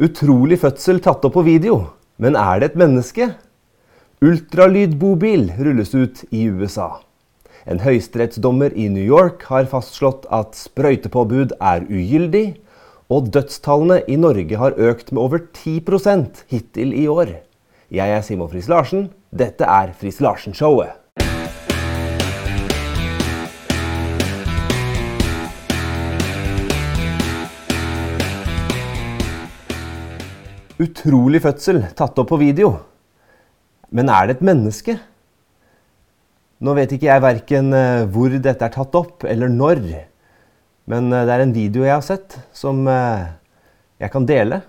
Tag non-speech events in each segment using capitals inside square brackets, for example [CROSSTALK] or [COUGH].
Utrolig fødsel tatt opp på video. Men er det et menneske? Ultralydbobil rulles ut i USA. En høyesterettsdommer i New York har fastslått at sprøytepåbud er ugyldig, og dødstallene i Norge har økt med over 10% hittil i år. Jeg er Simon Friis Larsen. Dette er Friis Larsen-showet. Utrolig fødsel tatt opp på video. Men er det et menneske? Nå vet ikke jeg verken eh, hvor dette er tatt opp, eller når. Men eh, det er en video jeg har sett, som eh, jeg kan dele.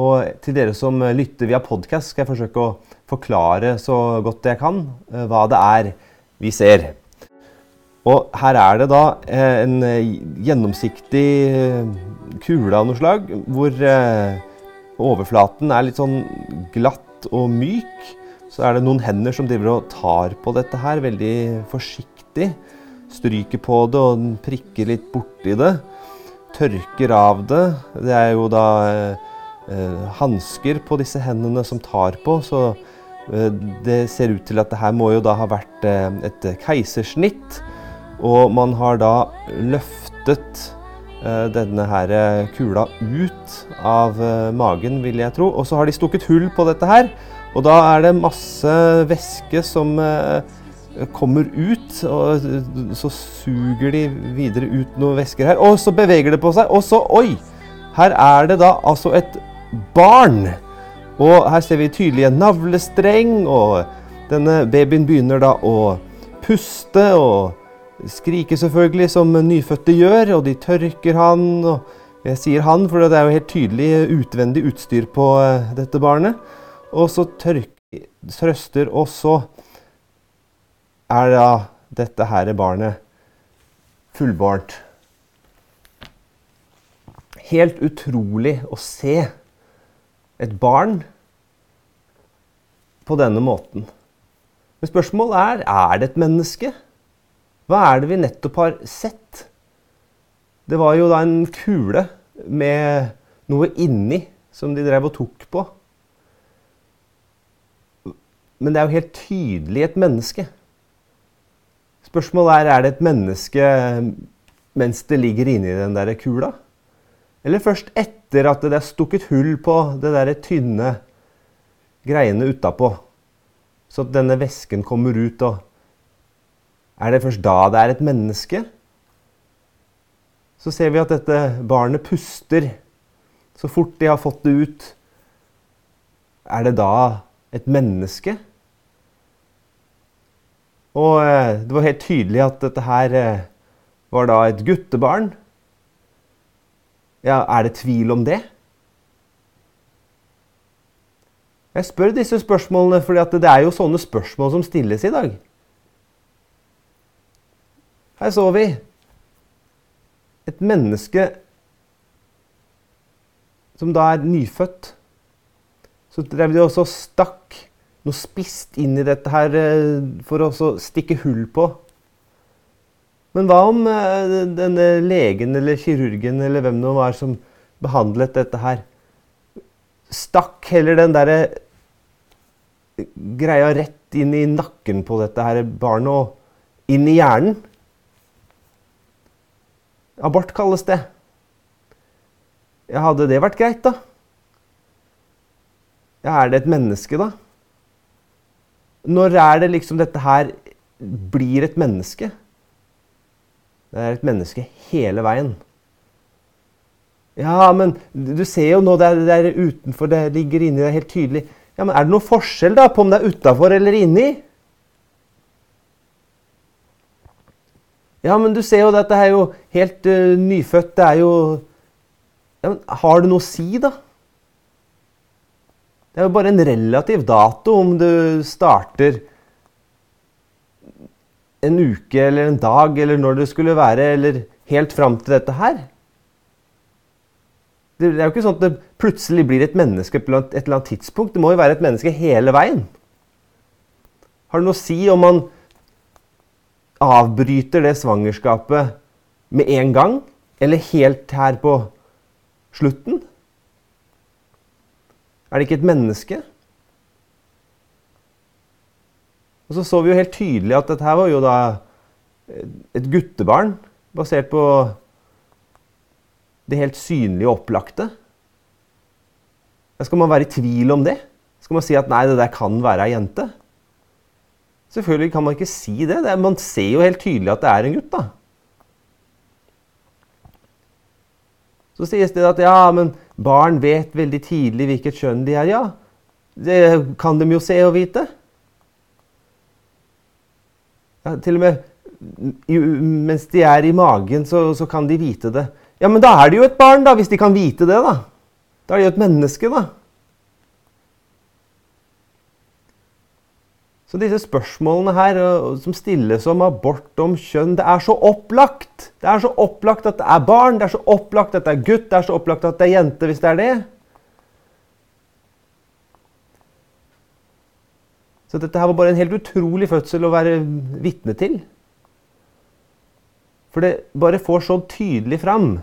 Og til dere som lytter via podkast, skal jeg forsøke å forklare så godt jeg kan hva det er vi ser. Og her er det da en gjennomsiktig kule av noe slag, hvor overflaten er litt sånn glatt og myk. Så er det noen hender som driver og tar på dette her veldig forsiktig. Stryker på det og prikker litt borti det. Tørker av det. Det er jo da eh, hansker på disse hendene som tar på, så eh, det ser ut til at det her må jo da ha vært eh, et keisersnitt. Og man har da løftet eh, denne her kula ut av eh, magen, vil jeg tro. Og så har de stukket hull på dette her. Og da er det masse væske som eh, kommer ut, og så suger de videre ut noen væsker her. Og så beveger det på seg, og så Oi! Her er det da altså et barn. Og her ser vi tydelig en navlestreng, og denne babyen begynner da å puste og skrike selvfølgelig, som nyfødte gjør, og de tørker han. og Jeg sier han, for det er jo helt tydelig utvendig utstyr på eh, dette barnet. Og så tørker, trøster, og så er da dette her barnet fullbårent. Helt utrolig å se et barn på denne måten. Men spørsmålet er er det et menneske. Hva er det vi nettopp har sett? Det var jo da en kule med noe inni som de drev og tok på. Men det er jo helt tydelig et menneske. Spørsmålet er er det et menneske mens det ligger inni den der kula? Eller først etter at det er stukket hull på det der tynne greiene utapå? Så at denne væsken kommer ut og Er det først da det er et menneske? Så ser vi at dette barnet puster så fort de har fått det ut. Er det da et menneske? Og eh, det var helt tydelig at dette her eh, var da et guttebarn. Ja, er det tvil om det? Jeg spør disse spørsmålene fordi det er jo sånne spørsmål som stilles i dag. Her så vi et menneske som da er nyfødt. Så drev de også stakk noe spist inn i dette her eh, for å stikke hull på. Men hva om eh, denne legen eller kirurgen eller hvem det var som behandlet dette her, stakk heller den derre greia rett inn i nakken på dette her barnet og inn i hjernen? Abort kalles det. Ja, hadde det vært greit, da? Ja, er det et menneske, da? Når er det liksom dette her blir et menneske? Det er et menneske hele veien. Ja, men du ser jo nå det er, det er utenfor, det ligger inni det helt tydelig. Ja, men Er det noen forskjell da på om det er utafor eller inni? Ja, men du ser jo dette er jo helt uh, nyfødt. Det er jo ja, men Har det noe å si, da? Det er jo bare en relativ dato om du starter en uke eller en dag eller når det skulle være, eller helt fram til dette her. Det er jo ikke sånn at det plutselig blir et menneske på et eller annet tidspunkt. Det må jo være et menneske hele veien. Har det noe å si om man avbryter det svangerskapet med en gang, eller helt her på slutten? Er det ikke et menneske? Og så så vi jo helt tydelig at dette var jo da et guttebarn basert på det helt synlige og opplagte. Skal man være i tvil om det? Skal man si at nei, det der kan være ei jente? Selvfølgelig kan man ikke si det. det er, man ser jo helt tydelig at det er en gutt. da. Så sies det at ja, men barn vet veldig tidlig hvilket kjønn de er. Ja, det kan de jo se og vite. Ja, til og med mens de er i magen, så, så, kan de vite det. Ja, men da er det jo et barn, da, hvis de kan vite det. Da Da er det jo et menneske, da. Så disse spørsmålene her som stilles om abort, om kjønn, det er så opplagt. Det er så opplagt at det er barn, det er så opplagt at det er gutt, det er så opplagt at det er jente, hvis det er det. Så dette her var bare en helt utrolig fødsel å være vitne til. For det bare får så tydelig fram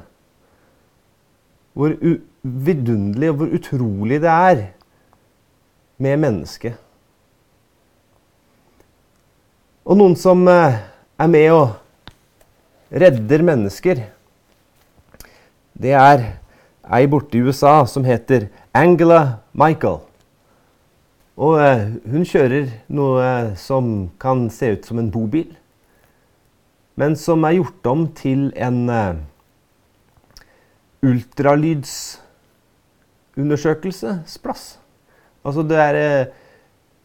hvor vidunderlig og hvor utrolig det er med mennesket. Og noen som eh, er med og redder mennesker, det er ei borte i USA som heter Angela Michael. Og eh, hun kjører noe som kan se ut som en bobil, men som er gjort om til en ultralydsundersøkelsesplass. Altså det er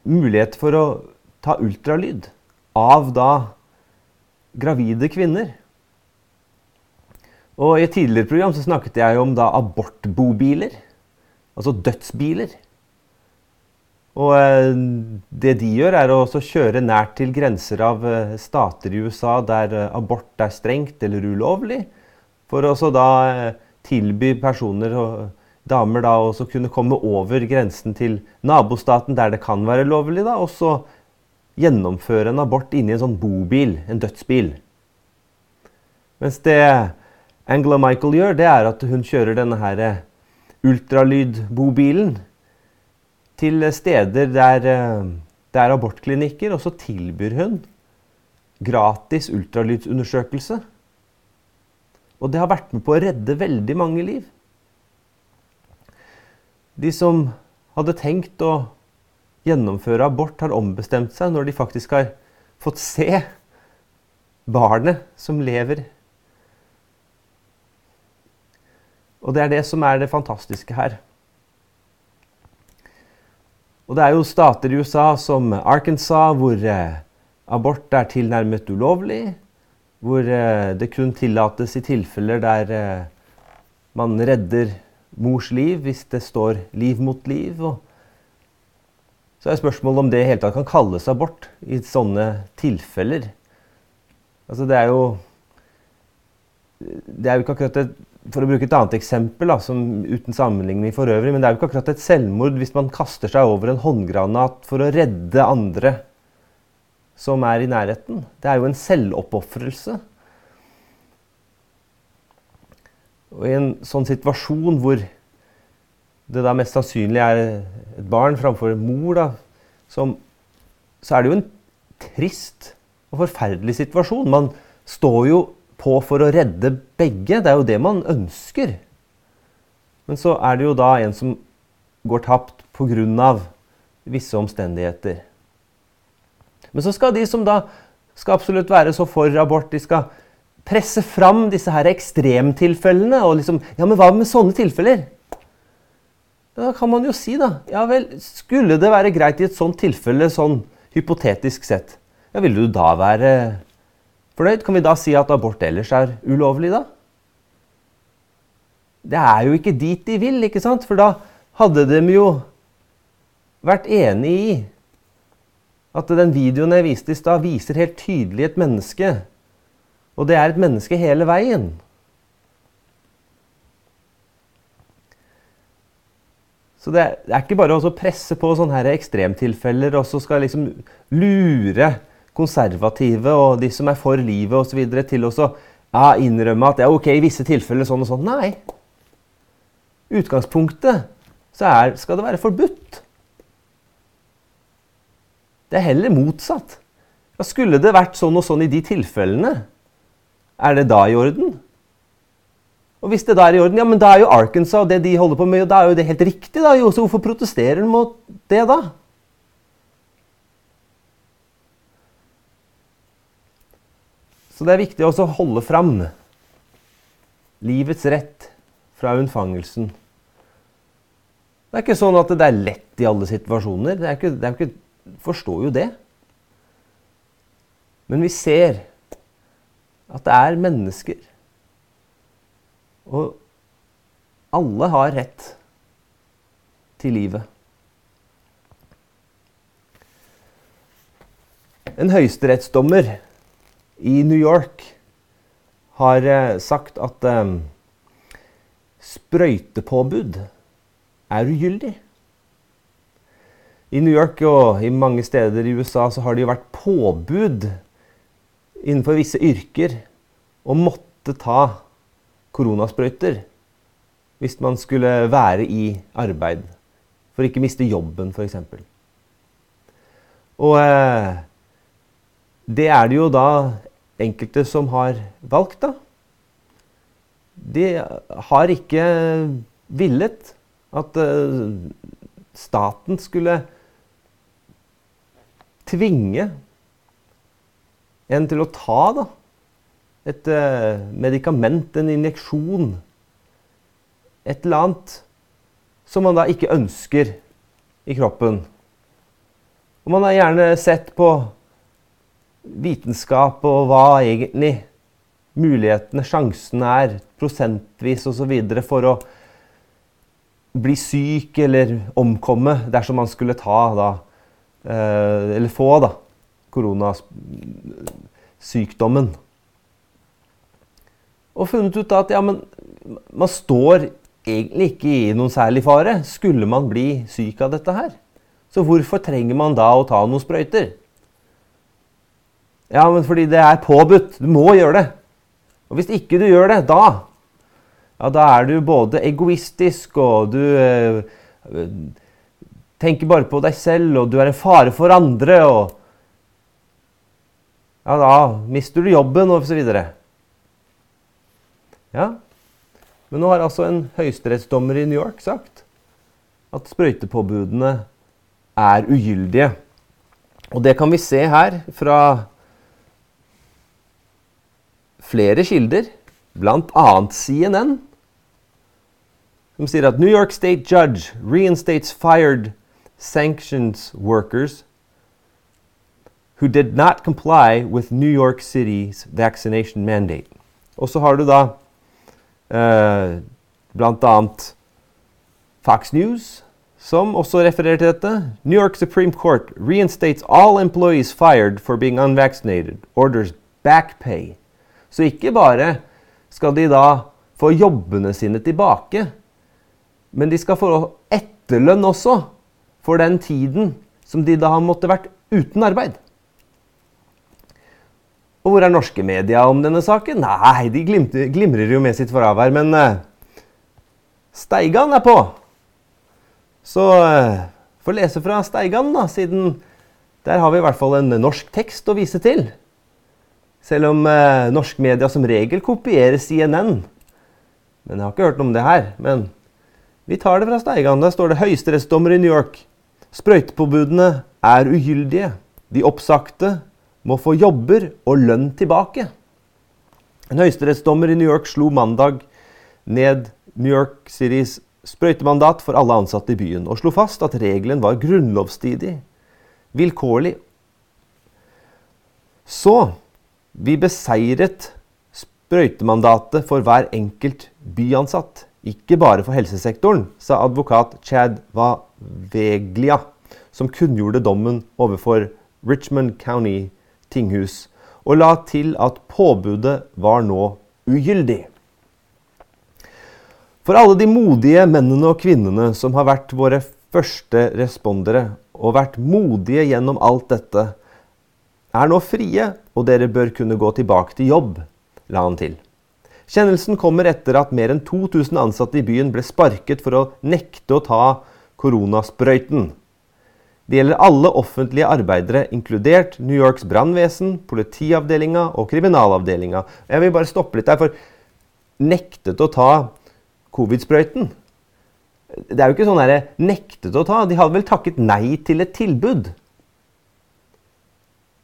mulighet for å ta ultralyd av da gravide kvinner. Og I et tidligere program så snakket jeg om da abortbobiler, altså dødsbiler. Og eh, det de gjør, er å kjøre nært til grenser av eh, stater i USA der eh, abort er strengt eller ulovlig, for å da tilby personer og damer da å kunne komme over grensen til nabostaten der det kan være lovlig, da, og gjennomføre en abort inni en sånn bobil, en dødsbil. Mens det Angela Michael gjør, det er at hun kjører denne her ultralydbobilen til steder der eh, det er abortklinikker, og så tilbyr hun gratis ultralydsundersøkelse. Og det har vært med på å redde veldig mange liv. De som hadde tenkt å gjennomføre abort, har ombestemt seg når de faktisk har fått se barnet som lever. Og det er det som er det fantastiske her. Og det er jo stater i USA som Arkansas hvor eh, abort er tilnærmet ulovlig. Hvor eh, det kun tillates i tilfeller der eh, man redder mors liv hvis det står liv mot liv. Og så er spørsmålet om det i hele tatt kan kalles abort i sånne tilfeller. Altså det er jo Det er jo ikke akkurat et for å bruke et annet eksempel, da, som, uten sammenligning for øvrig, men det er jo ikke akkurat et selvmord hvis man kaster seg over en håndgranat for å redde andre som er i nærheten. Det er jo en selvoppofrelse. Og i en sånn situasjon hvor det da mest sannsynlig er et barn framfor mor, da, som, så er det jo en trist og forferdelig situasjon. Man står jo på for å redde begge. Det er jo det man ønsker. Men så er det jo da en som går tapt pga. visse omstendigheter. Men så skal de som da skal absolutt være så for abort, de skal presse fram disse her ekstremtilfellene. Og liksom Ja, men hva med sånne tilfeller? Da kan man jo si, da Ja vel, skulle det være greit i et sånt tilfelle, sånn hypotetisk sett, ja, ville du da være fornøyd? Kan vi da si at abort ellers er ulovlig, da? Det er jo ikke dit de vil, ikke sant? For da hadde de jo vært enig i at den videoen jeg viste i stad, viser helt tydelig et menneske. Og det er et menneske hele veien. Så det er, det er ikke bare å presse på sånne her ekstremtilfeller og så skal liksom lure konservative og de som er for livet osv. til å ja, innrømme at ja, ok, i visse tilfeller sånn og sånn. Nei. Utgangspunktet så er, skal det være forbudt. Det er heller motsatt. Ja, skulle det vært sånn og sånn i de tilfellene, er det da i orden? Hvis det da er i orden, ja, men da er jo Arkansas og det de holder på med, da er jo det helt riktig. da, jo, Så hvorfor protesterer de mot det da? Så det er viktig også å holde fram livets rett fra unnfangelsen. Det er ikke sånn at det er lett i alle situasjoner. Det er ikke, det er ikke, forstår jo det. Men vi ser at det er mennesker. Og alle har rett til livet. En høyesterettsdommer i New York har eh, sagt at um, sprøytepåbud er ugyldig. I New York og i mange steder i USA så har det jo vært påbud innenfor visse yrker å måtte ta koronasprøyter hvis man skulle være i arbeid. For ikke miste jobben, f.eks. Og eh, det er det jo da enkelte som har valgt, da. De har ikke villet at uh, staten skulle tvinge en til å ta da, et uh, medikament, en injeksjon, et eller annet som man da ikke ønsker i kroppen. Og man har gjerne sett på vitenskap og hva egentlig mulighetene, sjansene er, prosentvis osv. for å bli syk eller omkomme dersom man skulle ta da eh, Eller få da koronasykdommen. Og funnet ut at ja, men man står egentlig ikke i noen særlig fare. Skulle man bli syk av dette her? Så hvorfor trenger man da å ta noen sprøyter? Ja, men fordi det er påbudt. Du må gjøre det. Og hvis ikke du gjør det, da ja, da er du både egoistisk, og du øh, tenker bare på deg selv, og du er en fare for andre, og Ja, da mister du jobben, og så videre. Ja. Men nå har altså en høyesterettsdommer i New York sagt at sprøytepåbudene er ugyldige. Og det kan vi se her fra flere kilder, bl.a. CNN, som sier at New York State judge reinstates fired sanctions workers who did not comply with New York City's vaccination mandate. Og så har du da eh, bl.a. Fox News, som også refererer til dette. New York Supreme Court reinstates all employees fired for being unvaccinated. Orders back pay så ikke bare skal de da få jobbene sine tilbake, men de skal få etterlønn også for den tiden som de da har måttet vært uten arbeid. Og hvor er norske media om denne saken? Nei, de glimter, glimrer jo med sitt fravær. Men uh, Steigan er på. Så uh, får lese fra Steigan, da, siden der har vi i hvert fall en norsk tekst å vise til. Selv om uh, norsk media som regel kopierer CNN. Men jeg har ikke hørt noe om det her. Men vi tar det fra Steigan. Der står det høyesterettsdommer i New York. Sprøytepåbudene er ugyldige. De oppsagte må få jobber og lønn tilbake. En høyesterettsdommer i New York slo mandag ned New York Citys sprøytemandat for alle ansatte i byen, og slo fast at regelen var grunnlovsstridig, vilkårlig. Så vi beseiret sprøytemandatet for hver enkelt byansatt, ikke bare for helsesektoren, sa advokat Chad Vaveglia, som kunngjorde dommen overfor Richmond County tinghus, og la til at påbudet var nå ugyldig. For alle de modige mennene og kvinnene som har vært våre første respondere, og vært modige gjennom alt dette, er nå frie, og dere bør kunne gå tilbake til jobb, la han til. Kjennelsen kommer etter at mer enn 2000 ansatte i byen ble sparket for å nekte å ta koronasprøyten. Det gjelder alle offentlige arbeidere, inkludert New Yorks brannvesen, politiavdelinga og kriminalavdelinga. Jeg vil bare stoppe litt der, for nektet å ta covid-sprøyten Det er jo ikke sånn derre nektet å ta. De hadde vel takket nei til et tilbud.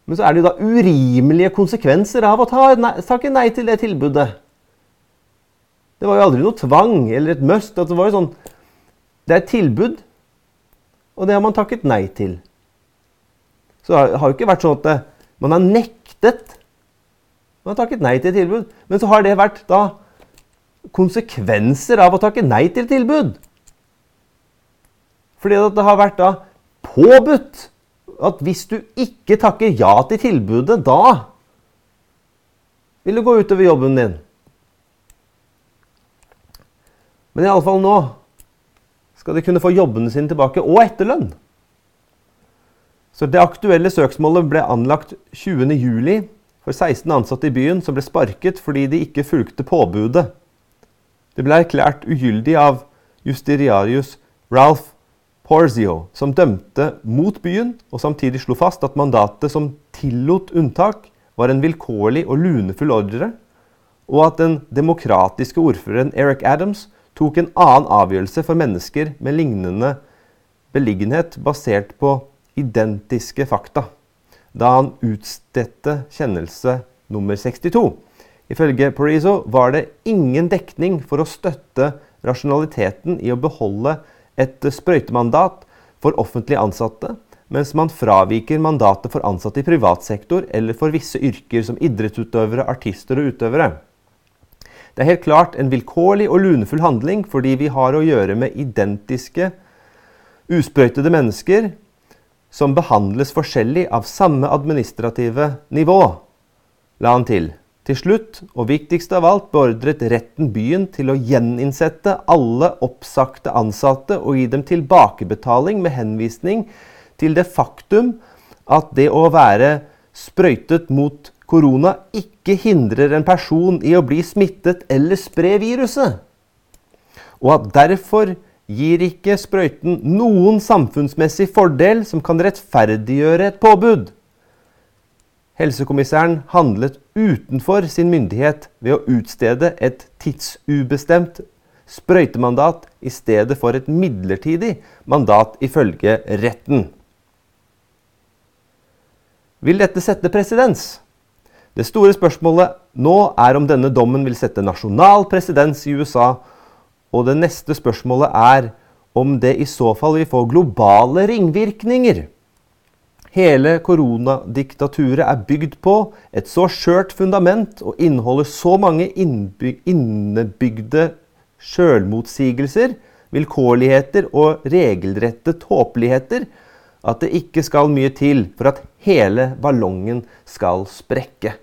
Men så er det jo da urimelige konsekvenser av å ta, nei, takke nei til det tilbudet. Det var jo aldri noe tvang eller et must. Det var jo sånn Det er et tilbud, og det har man takket nei til. Så det har jo ikke vært sånn at man har nektet. Man har takket nei til tilbud. Men så har det vært da konsekvenser av å takke nei til tilbud. Fordi det har vært da påbudt at hvis du ikke takker ja til tilbudet, da vil det gå utover jobben din. Men iallfall nå skal de kunne få jobbene sine tilbake, og etterlønn. Så Det aktuelle søksmålet ble anlagt 20.07. for 16 ansatte i byen som ble sparket fordi de ikke fulgte påbudet. Det ble erklært ugyldig av justiriarius Ralph Porzio, som dømte mot byen og samtidig slo fast at mandatet som tillot unntak, var en vilkårlig og lunefull ordre, og at den demokratiske ordføreren Eric Adams tok en annen avgjørelse for mennesker med lignende beliggenhet basert på identiske fakta, da han utstedte kjennelse nummer 62. Ifølge Pariso var det ingen dekning for å støtte rasjonaliteten i å beholde et sprøytemandat for offentlig ansatte, mens man fraviker mandatet for ansatte i privat sektor eller for visse yrker som idrettsutøvere, artister og utøvere. Det er helt klart en vilkårlig og lunefull handling fordi vi har å gjøre med identiske, usprøytede mennesker som behandles forskjellig av samme administrative nivå, la han til. Til slutt, og viktigst av alt, beordret retten byen til å gjeninnsette alle oppsagte ansatte og gi dem tilbakebetaling med henvisning til det faktum at det å være sprøytet mot korona ikke hindrer en person i å bli smittet eller spre viruset. Og at derfor gir ikke sprøyten noen samfunnsmessig fordel som kan rettferdiggjøre et påbud. Helsekommissæren handlet utenfor sin myndighet ved å utstede et tidsubestemt sprøytemandat i stedet for et midlertidig mandat ifølge retten. Vil dette sette presedens? Det store spørsmålet nå er om denne dommen vil sette nasjonal presedens i USA, og det neste spørsmålet er om det i så fall vil få globale ringvirkninger. Hele koronadiktaturet er bygd på et så skjørt fundament og inneholder så mange innebygde sjølmotsigelser, vilkårligheter og regelrette tåpeligheter at det ikke skal mye til for at hele ballongen skal sprekke.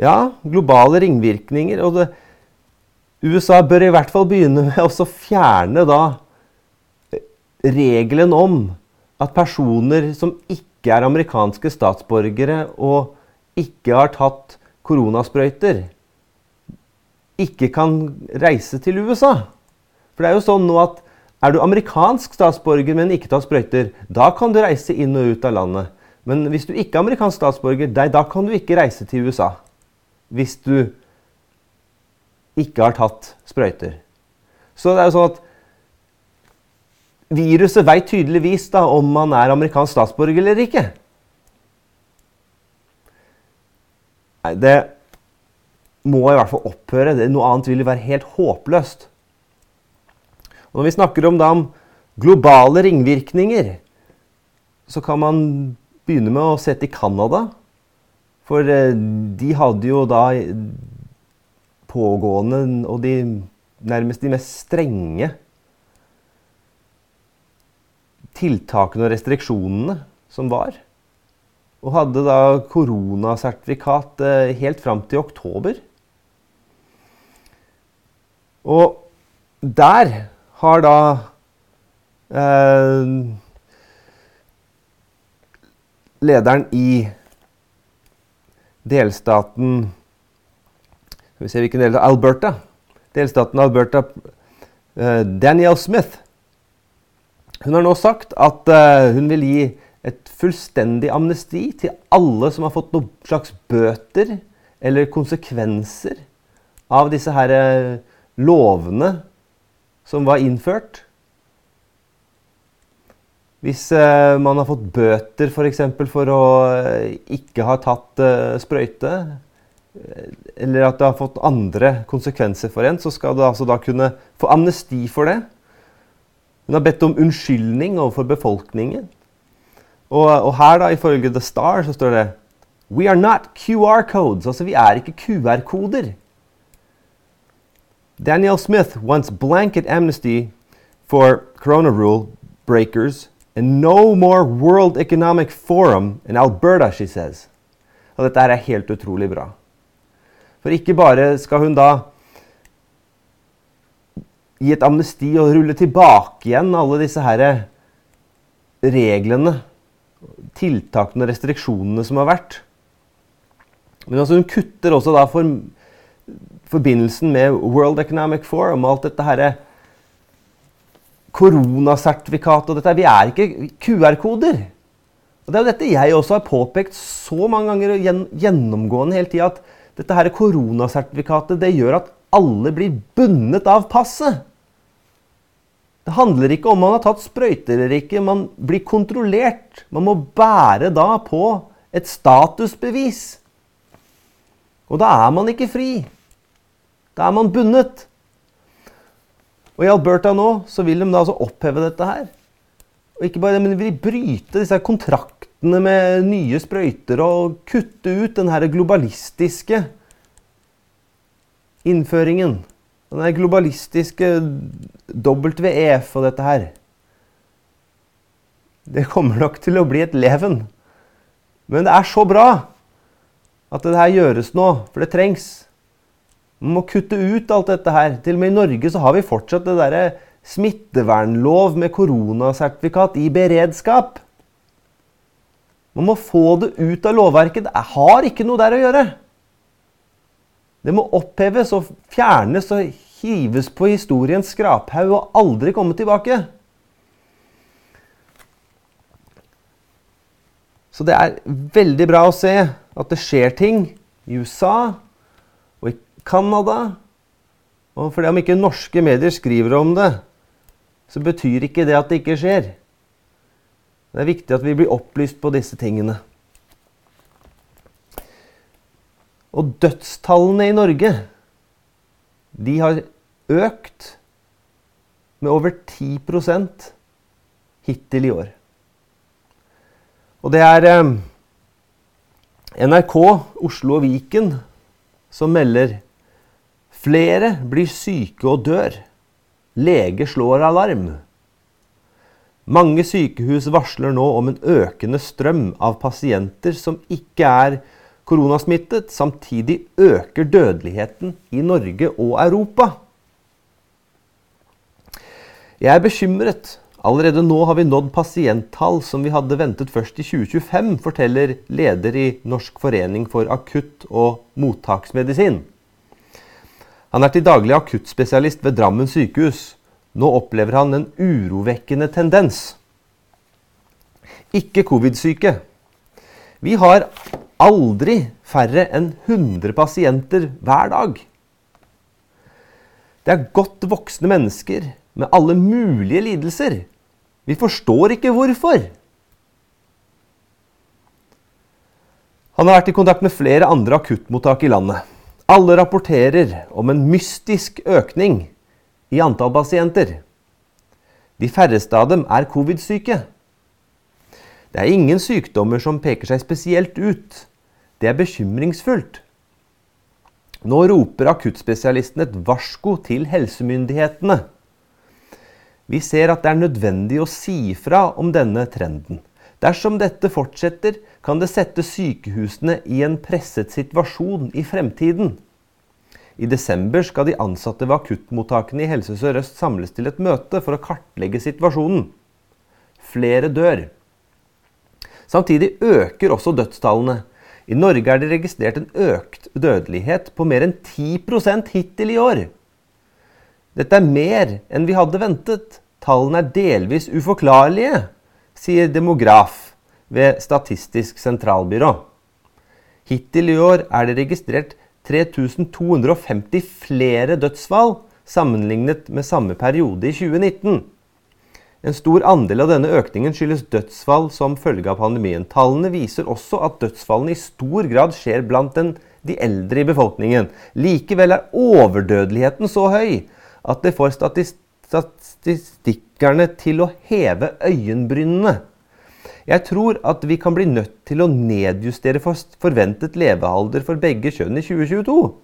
Ja, globale ringvirkninger. Og det, USA bør i hvert fall begynne med å fjerne da regelen om at personer som ikke er amerikanske statsborgere og ikke har tatt koronasprøyter, ikke kan reise til USA. For det er jo sånn nå at er du amerikansk statsborger, men ikke tatt sprøyter, da kan du reise inn og ut av landet. Men hvis du ikke er amerikansk statsborger, da kan du ikke reise til USA hvis du ikke har tatt sprøyter. Så det er jo sånn at viruset veit tydeligvis da om man er amerikansk statsborger eller ikke. Nei, det må i hvert fall opphøre. Det, Noe annet vil være helt håpløst. Og når vi snakker om, da, om globale ringvirkninger, så kan man begynne med å se til Canada. For eh, de hadde jo da pågående og de nærmest de mest strenge tiltakene og restriksjonene som var. Og hadde da koronasertifikat eh, helt fram til oktober. Og der har da eh, lederen i delstaten Skal vi se hvilken del Alberta. Delstaten Alberta. Uh, Danielle Smith. Hun har nå sagt at uh, hun vil gi et fullstendig amnesti til alle som har fått noen slags bøter eller konsekvenser av disse her uh, lovene som var innført. Hvis uh, man har fått bøter f.eks. For, eksempel, for å uh, ikke ha tatt uh, sprøyte, eller at det har fått andre konsekvenser for en, så skal du altså da kunne få amnesti for det. Hun har bedt om unnskyldning overfor befolkningen. Og, og her, da, ifølge The Star, så står det We are not QR codes. Altså, vi er ikke QR-koder. Daniel Smith wants blanket amnesty for corona rule breakers and no more World Economic Forum in Alberta, she says. Og dette er helt utrolig bra. For ikke bare skal hun da gi et amnesti og rulle tilbake igjen alle disse her reglene, tiltakene og restriksjonene som har vært. Men altså hun kutter også da for forbindelsen med World Economic Forum og alt dette herre koronasertifikat og dette. Vi er ikke QR-koder. Og Det er jo dette jeg også har påpekt så mange ganger og gjennomgående hele tida, at dette her koronasertifikatet det gjør at alle blir bundet av passet. Det handler ikke om man har tatt sprøyter eller ikke. Man blir kontrollert. Man må bære da på et statusbevis. Og da er man ikke fri. Da er man bundet. Og i Alberta nå så vil de da altså oppheve dette her. Og ikke bare det, men de vil bryte disse kontraktene med nye sprøyter og kutte ut den her globalistiske innføringen. Den her globalistiske WEF og dette her. Det kommer nok til å bli et leven. Men det er så bra at det her gjøres nå, for det trengs. Man må kutte ut alt dette her. Til og med i Norge så har vi fortsatt det derre smittevernlov med koronasertifikat i beredskap. Man må få det ut av lovverket. Det har ikke noe der å gjøre. Det må oppheves og fjernes og hives på historiens skraphaug og aldri komme tilbake. Så det er veldig bra å se at det skjer ting i USA Canada. Og fordi om ikke norske medier skriver om det, så betyr ikke det at det ikke skjer. Det er viktig at vi blir opplyst på disse tingene. Og dødstallene i Norge, de har økt med over 10% hittil i år. Og det er eh, NRK, Oslo og Viken som melder flere blir syke og dør. Lege slår alarm. Mange sykehus varsler nå om en økende strøm av pasienter som ikke er koronasmittet. Samtidig øker dødeligheten i Norge og Europa. Jeg er bekymret Allerede nå har vi nådd pasienttall som vi hadde ventet først i 2025, forteller leder i Norsk forening for akutt- og mottaksmedisin. Han er til daglig akuttspesialist ved Drammen sykehus. Nå opplever han en urovekkende tendens. Ikke covid-syke. Vi har aldri færre enn 100 pasienter hver dag. Det er godt voksne mennesker med alle mulige lidelser vi forstår ikke hvorfor. Han har vært i kontakt med flere andre akuttmottak i landet. Alle rapporterer om en mystisk økning i antall pasienter. De færreste av dem er covid-syke. Det er ingen sykdommer som peker seg spesielt ut. Det er bekymringsfullt. Nå roper akuttspesialisten et varsko til helsemyndighetene. Vi ser at det er nødvendig å si fra om denne trenden. Dersom dette fortsetter, kan det sette sykehusene i en presset situasjon i fremtiden. I desember skal de ansatte ved akuttmottakene i Helse Sør-Øst samles til et møte for å kartlegge situasjonen. Flere dør. Samtidig øker også dødstallene. I Norge er det registrert en økt dødelighet på mer enn 10% hittil i år. Dette er mer enn vi hadde ventet. Tallene er delvis uforklarlige, sier demograf ved Statistisk sentralbyrå. Hittil i år er det registrert 3250 flere dødsfall sammenlignet med samme periode i 2019. En stor andel av denne økningen skyldes dødsfall som følge av pandemien. Tallene viser også at dødsfallene i stor grad skjer blant den, de eldre i befolkningen. Likevel er overdødeligheten så høy at det får statistikkerne til å heve øyenbrynene. Jeg tror at vi kan bli nødt til å nedjustere forventet levealder for begge kjønn i 2022.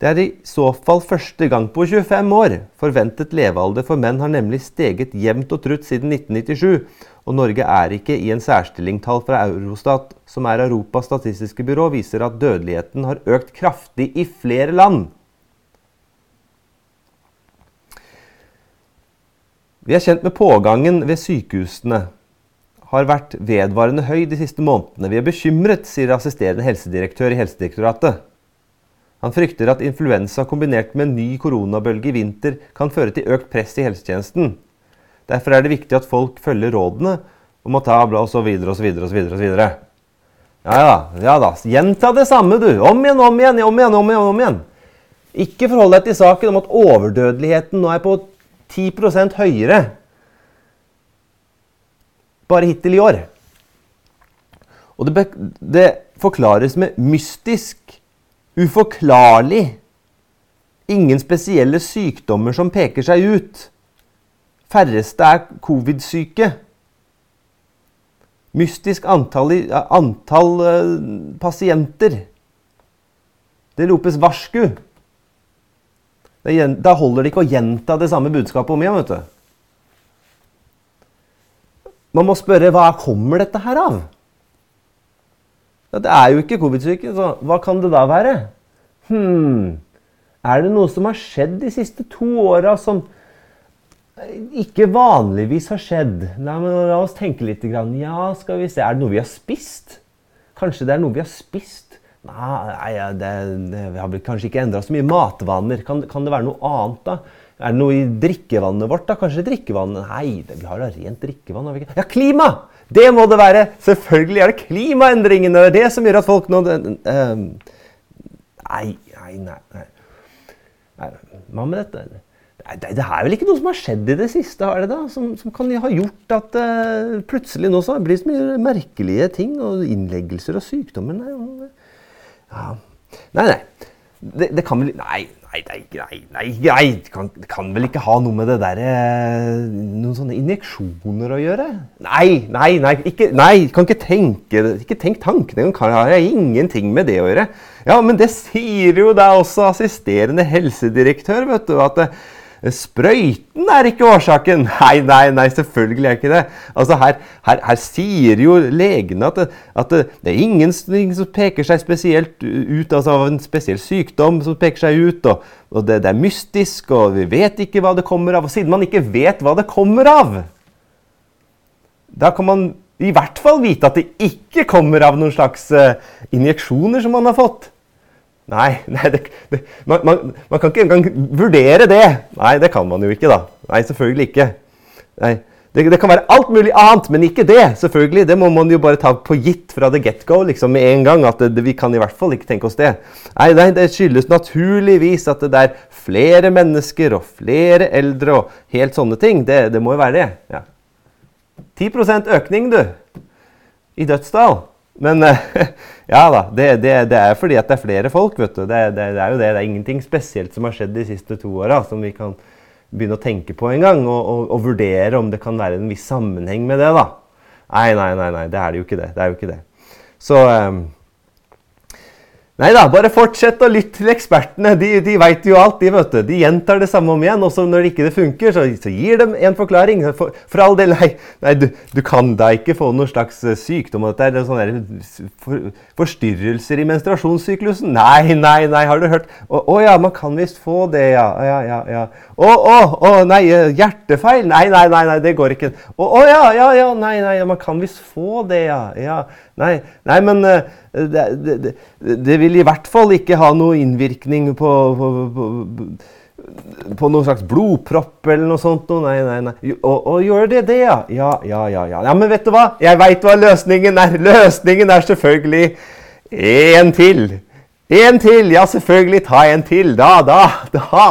Det er i så fall første gang på 25 år. Forventet levealder for menn har nemlig steget jevnt og trutt siden 1997. Og Norge er ikke i en særstilling. Tall fra Eurostat, som er Europas statistiske byrå, viser at dødeligheten har økt kraftig i flere land. Vi er kjent med pågangen ved sykehusene har vært vedvarende høy de siste månedene. Vi er bekymret, sier assisterende helsedirektør i Helsedirektoratet. Han frykter at influensa kombinert med en ny koronabølge i vinter kan føre til økt press i helsetjenesten. Derfor er det viktig at folk følger rådene om å ta bla osv. osv. osv. Ja ja, ja da. Gjenta det samme, du. Om igjen, om igjen, om igjen. om igjen, om igjen. Ikke forhold deg til saken om at overdødeligheten nå er på 10 høyere bare hittil i år. Og det, det forklares med mystisk uforklarlig. Ingen spesielle sykdommer som peker seg ut. Færreste er covid-syke. Mystisk antall, antall uh, pasienter. Det ropes varsku. Da holder det ikke å gjenta det samme budskapet om igjen. vet du. Man må spørre hva kommer dette her av? Det er jo ikke covid-syke, så hva kan det da være? Hm, er det noe som har skjedd de siste to åra som ikke vanligvis har skjedd? La, la oss tenke litt. Ja, skal vi se. Er det noe vi har spist? Kanskje det er noe vi har spist? Nei, det, det, vi har kanskje ikke endra så mye matvaner. Kan, kan, det være noe annet, da? Er det noe i drikkevannet vårt? da? Kanskje drikkevannet Nei, vi har da rent drikkevann. Ja, klima! Det må det være! Selvfølgelig er det klimaendringene! Det er det som gjør at folk nå uh, Nei, nei, nei. Hva med dette? Det, det er vel ikke noe som har skjedd i det siste har det da, som, som kan ha gjort at uh, plutselig nå så blir det så mye merkelige ting og innleggelser og sykdommer. Nei, ja. nei, nei. Det, det, kan vel Nei, Nei, nei, nei, nei. Det, kan, kan vel ikke ha noe med det derre eh, Noen sånne injeksjoner å gjøre? Nei, nei, nei. Ikke, nei, kan ikke tenke Ikke tenk tanken engang. Har jeg ingenting med det å gjøre. Ja, men det sier jo da også assisterende helsedirektør, vet du. at det, Sprøyten er ikke årsaken! [LAUGHS] Nei, nei, nei, selvfølgelig er ikke det. Altså Her, her, her sier jo legene at, at det, det er ingenting som peker seg spesielt ut, altså av en spesiell sykdom som peker seg ut. Og, og det, det, er mystisk, og vi vet ikke hva det kommer av. Og siden man ikke vet hva det kommer av, da kan man i hvert fall vite at det ikke kommer av noen slags uh, injeksjoner som man har fått. Nei, [LAUGHS] nei det, det, man, man, man, kan ikke engang vurdere det. Nei, det kan man jo ikke, da. Nei, selvfølgelig ikke. Nei, det, det, kan være alt mulig annet, men ikke det. selvfølgelig. Det må man jo bare ta på gitt fra the get-go liksom, med en gang. at Vi kan i hvert fall ikke tenke oss det. Nei, nei, Det skyldes naturligvis at det er flere mennesker og flere eldre og helt sånne ting. Det, det må jo være det. Ja. 10% økning, du, i dødsdal. Men eh, [LAUGHS] ja da, det, det, det, er fordi at det er flere folk. vet du. Det, det, er jo det. Det er ingenting spesielt som har skjedd de siste to åra som vi kan begynne å tenke på en gang. Og, og, og, vurdere om det kan være en viss sammenheng med det. da. Nei, nei, nei, nei det er det jo ikke det. det, er jo ikke det. Så... Um, Nei da, bare fortsett å lytte til ekspertene. De, de veit jo alt, de. vet du. De gjentar det samme om igjen. Også når det ikke funker, så, så gir dem en forklaring. For, for all del, nei, nei du, du, kan da ikke få noen slags sykdom sykdom. Dette er sånne for, forstyrrelser i menstruasjonssyklusen. Nei, nei, nei, har du hørt? Å, å ja, man kan visst få det, ja. ja, ja, ja. Å, å, å, nei, hjertefeil? Nei, nei, nei, nei det går ikke. Å, å ja, ja, ja, nei, nei, man kan visst få det, ja. ja. Nei, nei, men det, det, det, det, vil i hvert fall ikke ha noe innvirkning på, på, på, på noen slags blodpropp eller noe sånt. Nei, nei, nei. Og gjør det det, ja? Ja, ja, ja. Ja, ja men vet du hva? Jeg veit hva løsningen er. Løsningen er selvfølgelig en til. En til! Ja, selvfølgelig. Ta en til. Da, da, da.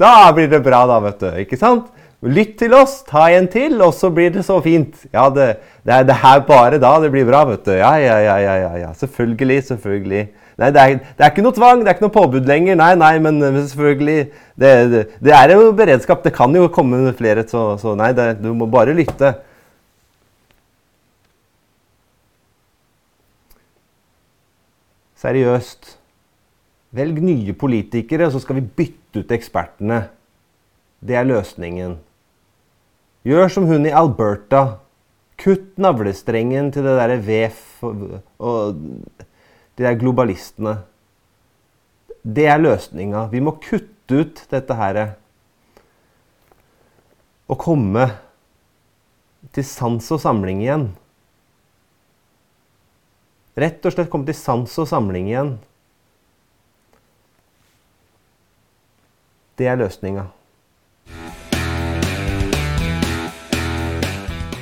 Da blir det bra, da, vet du. Ikke sant? Lytt til oss, ta en til, og så blir det så fint. Ja, det, det er det her bare da det blir bra, vet du. Ja, ja, ja, ja, ja. Selvfølgelig, selvfølgelig. Nei, det er, det er, ikke noe tvang, det er ikke noe påbud lenger. Nei, nei, men selvfølgelig Det, det, det er jo beredskap. Det kan jo komme flere, så, så nei, du må bare lytte. Seriøst. Velg nye politikere, så skal vi bytte ut ekspertene. Det er løsningen. Gjør som hun i Alberta. Kutt navlestrengen til det derre VF og de der globalistene. Det er løsninga. Vi må kutte ut dette her. Og komme til sans og samling igjen. Rett og slett komme til sans og samling igjen. Det er løsninga.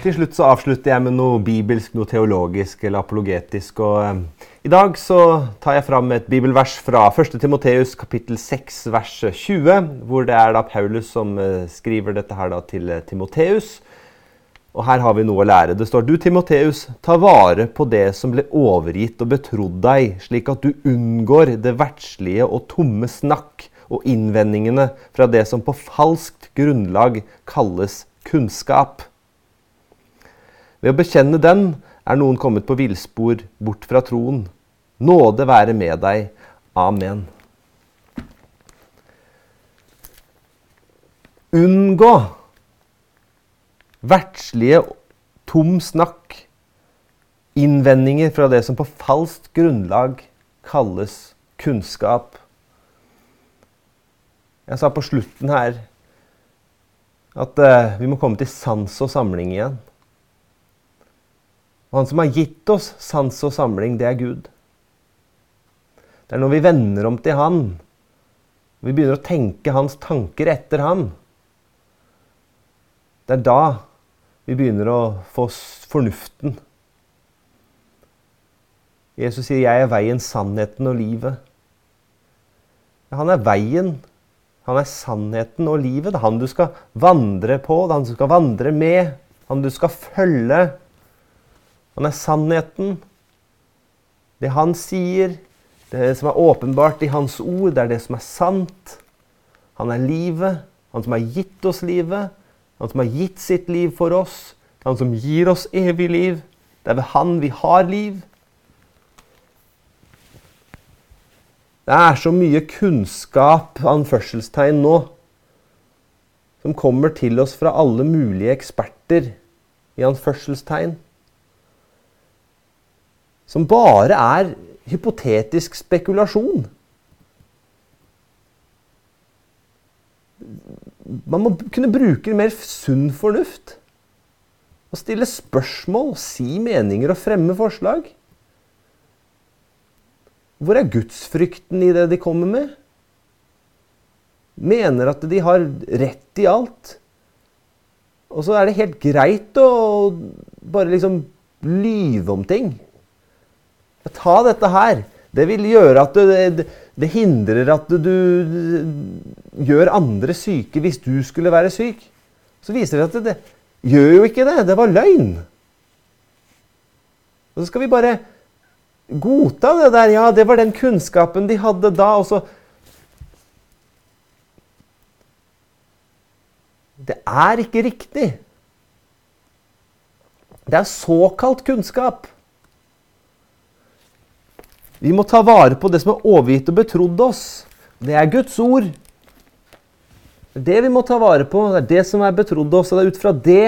Til slutt så avslutter jeg med noe bibelsk, noe teologisk eller apologetisk. Og eh, I dag så tar jeg fram et bibelvers fra 1. Timoteus kapittel 6 vers 20, hvor det er da Paulus som eh, skriver dette her da til eh, Timoteus. Og her har vi noe å lære. Det står du, Timoteus, ta vare på det som ble overgitt og betrodd deg, slik at du unngår det verdslige og tomme snakk og innvendingene fra det som på falskt grunnlag kalles kunnskap. Ved å bekjenne den er noen kommet på villspor bort fra troen. Nåde være med deg. Amen. Unngå verdslige tom snakk, innvendinger fra det som på falskt grunnlag kalles kunnskap. Jeg sa på slutten her at uh, vi må komme til sans og samling igjen. Og han som har gitt oss sans og samling, det er Gud. Det er når vi vender om til Han, vi begynner å tenke Hans tanker etter ham. Det er da vi begynner å få fornuften. Jesus sier 'Jeg er veien, sannheten og livet'. Han er veien han er sannheten og livet. Det er han du skal vandre på, det er han du skal vandre med, han du skal følge. Han er sannheten. Det han sier, det som er åpenbart i hans ord, det er det som er sant. Han er livet, han som har gitt oss livet, han som har gitt sitt liv for oss. Han som gir oss evig liv. Det er ved han vi har liv. Det er så mye kunnskap, anførselstegn, nå, som kommer til oss fra alle mulige eksperter, i anførselstegn, som bare er hypotetisk spekulasjon. Man må kunne bruke mer sunn fornuft. Og stille spørsmål, si meninger og fremme forslag. Hvor er gudsfrykten i det de kommer med? Mener at de har rett i alt. Og så er det helt greit å bare liksom lyve om ting. Ta dette her. Det vil gjøre at det, det hindrer at du, du gjør andre syke hvis du skulle være syk. Så viser det at det, det gjør jo ikke det. Det var løgn. Og så skal vi bare godta det der. Ja, det var den kunnskapen de hadde da. og så Det er ikke riktig. Det er såkalt kunnskap. Vi må ta vare på det som er overgitt og betrodd oss. Det er Guds ord. Det vi må ta vare på. Det er det som er betrodd oss. Og det er ut fra det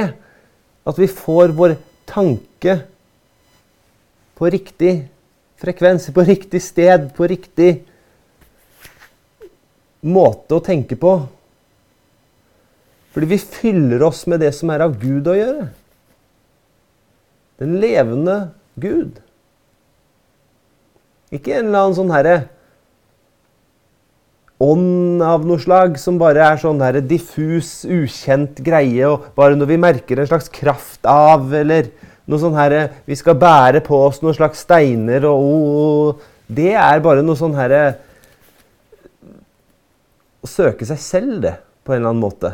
at vi får vår tanke på riktig frekvens, på riktig sted, på riktig måte å tenke på. Fordi vi fyller oss med det som er av Gud å gjøre. Den levende Gud. Ikke en eller annen sånn herre ånd av noe slag som bare er sånn her diffus, ukjent greie, og bare når vi merker en slags kraft av, eller noe sånn her Vi skal bære på oss noen slags steiner og, oh, Det er bare noe sånn herre Å søke seg selv, det, på en eller annen måte.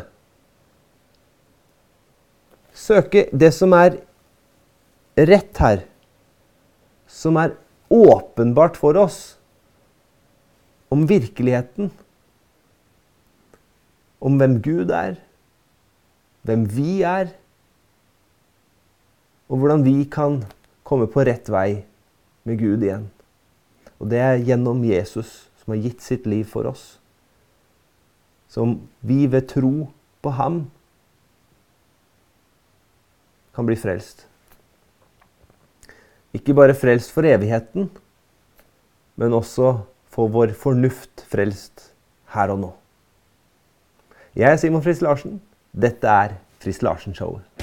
Søke det som er rett her, som er åpenbart for oss om virkeligheten. Om hvem Gud er, hvem vi er, og hvordan vi kan komme på rett vei med Gud igjen. Og det er gjennom Jesus, som har gitt sitt liv for oss. Som vi ved tro på ham kan bli frelst. Ikke bare frelst for evigheten, men også få vår fornuft frelst her og nå. Jeg er Simon Friis Larsen. Dette er Friis Larsen-showet.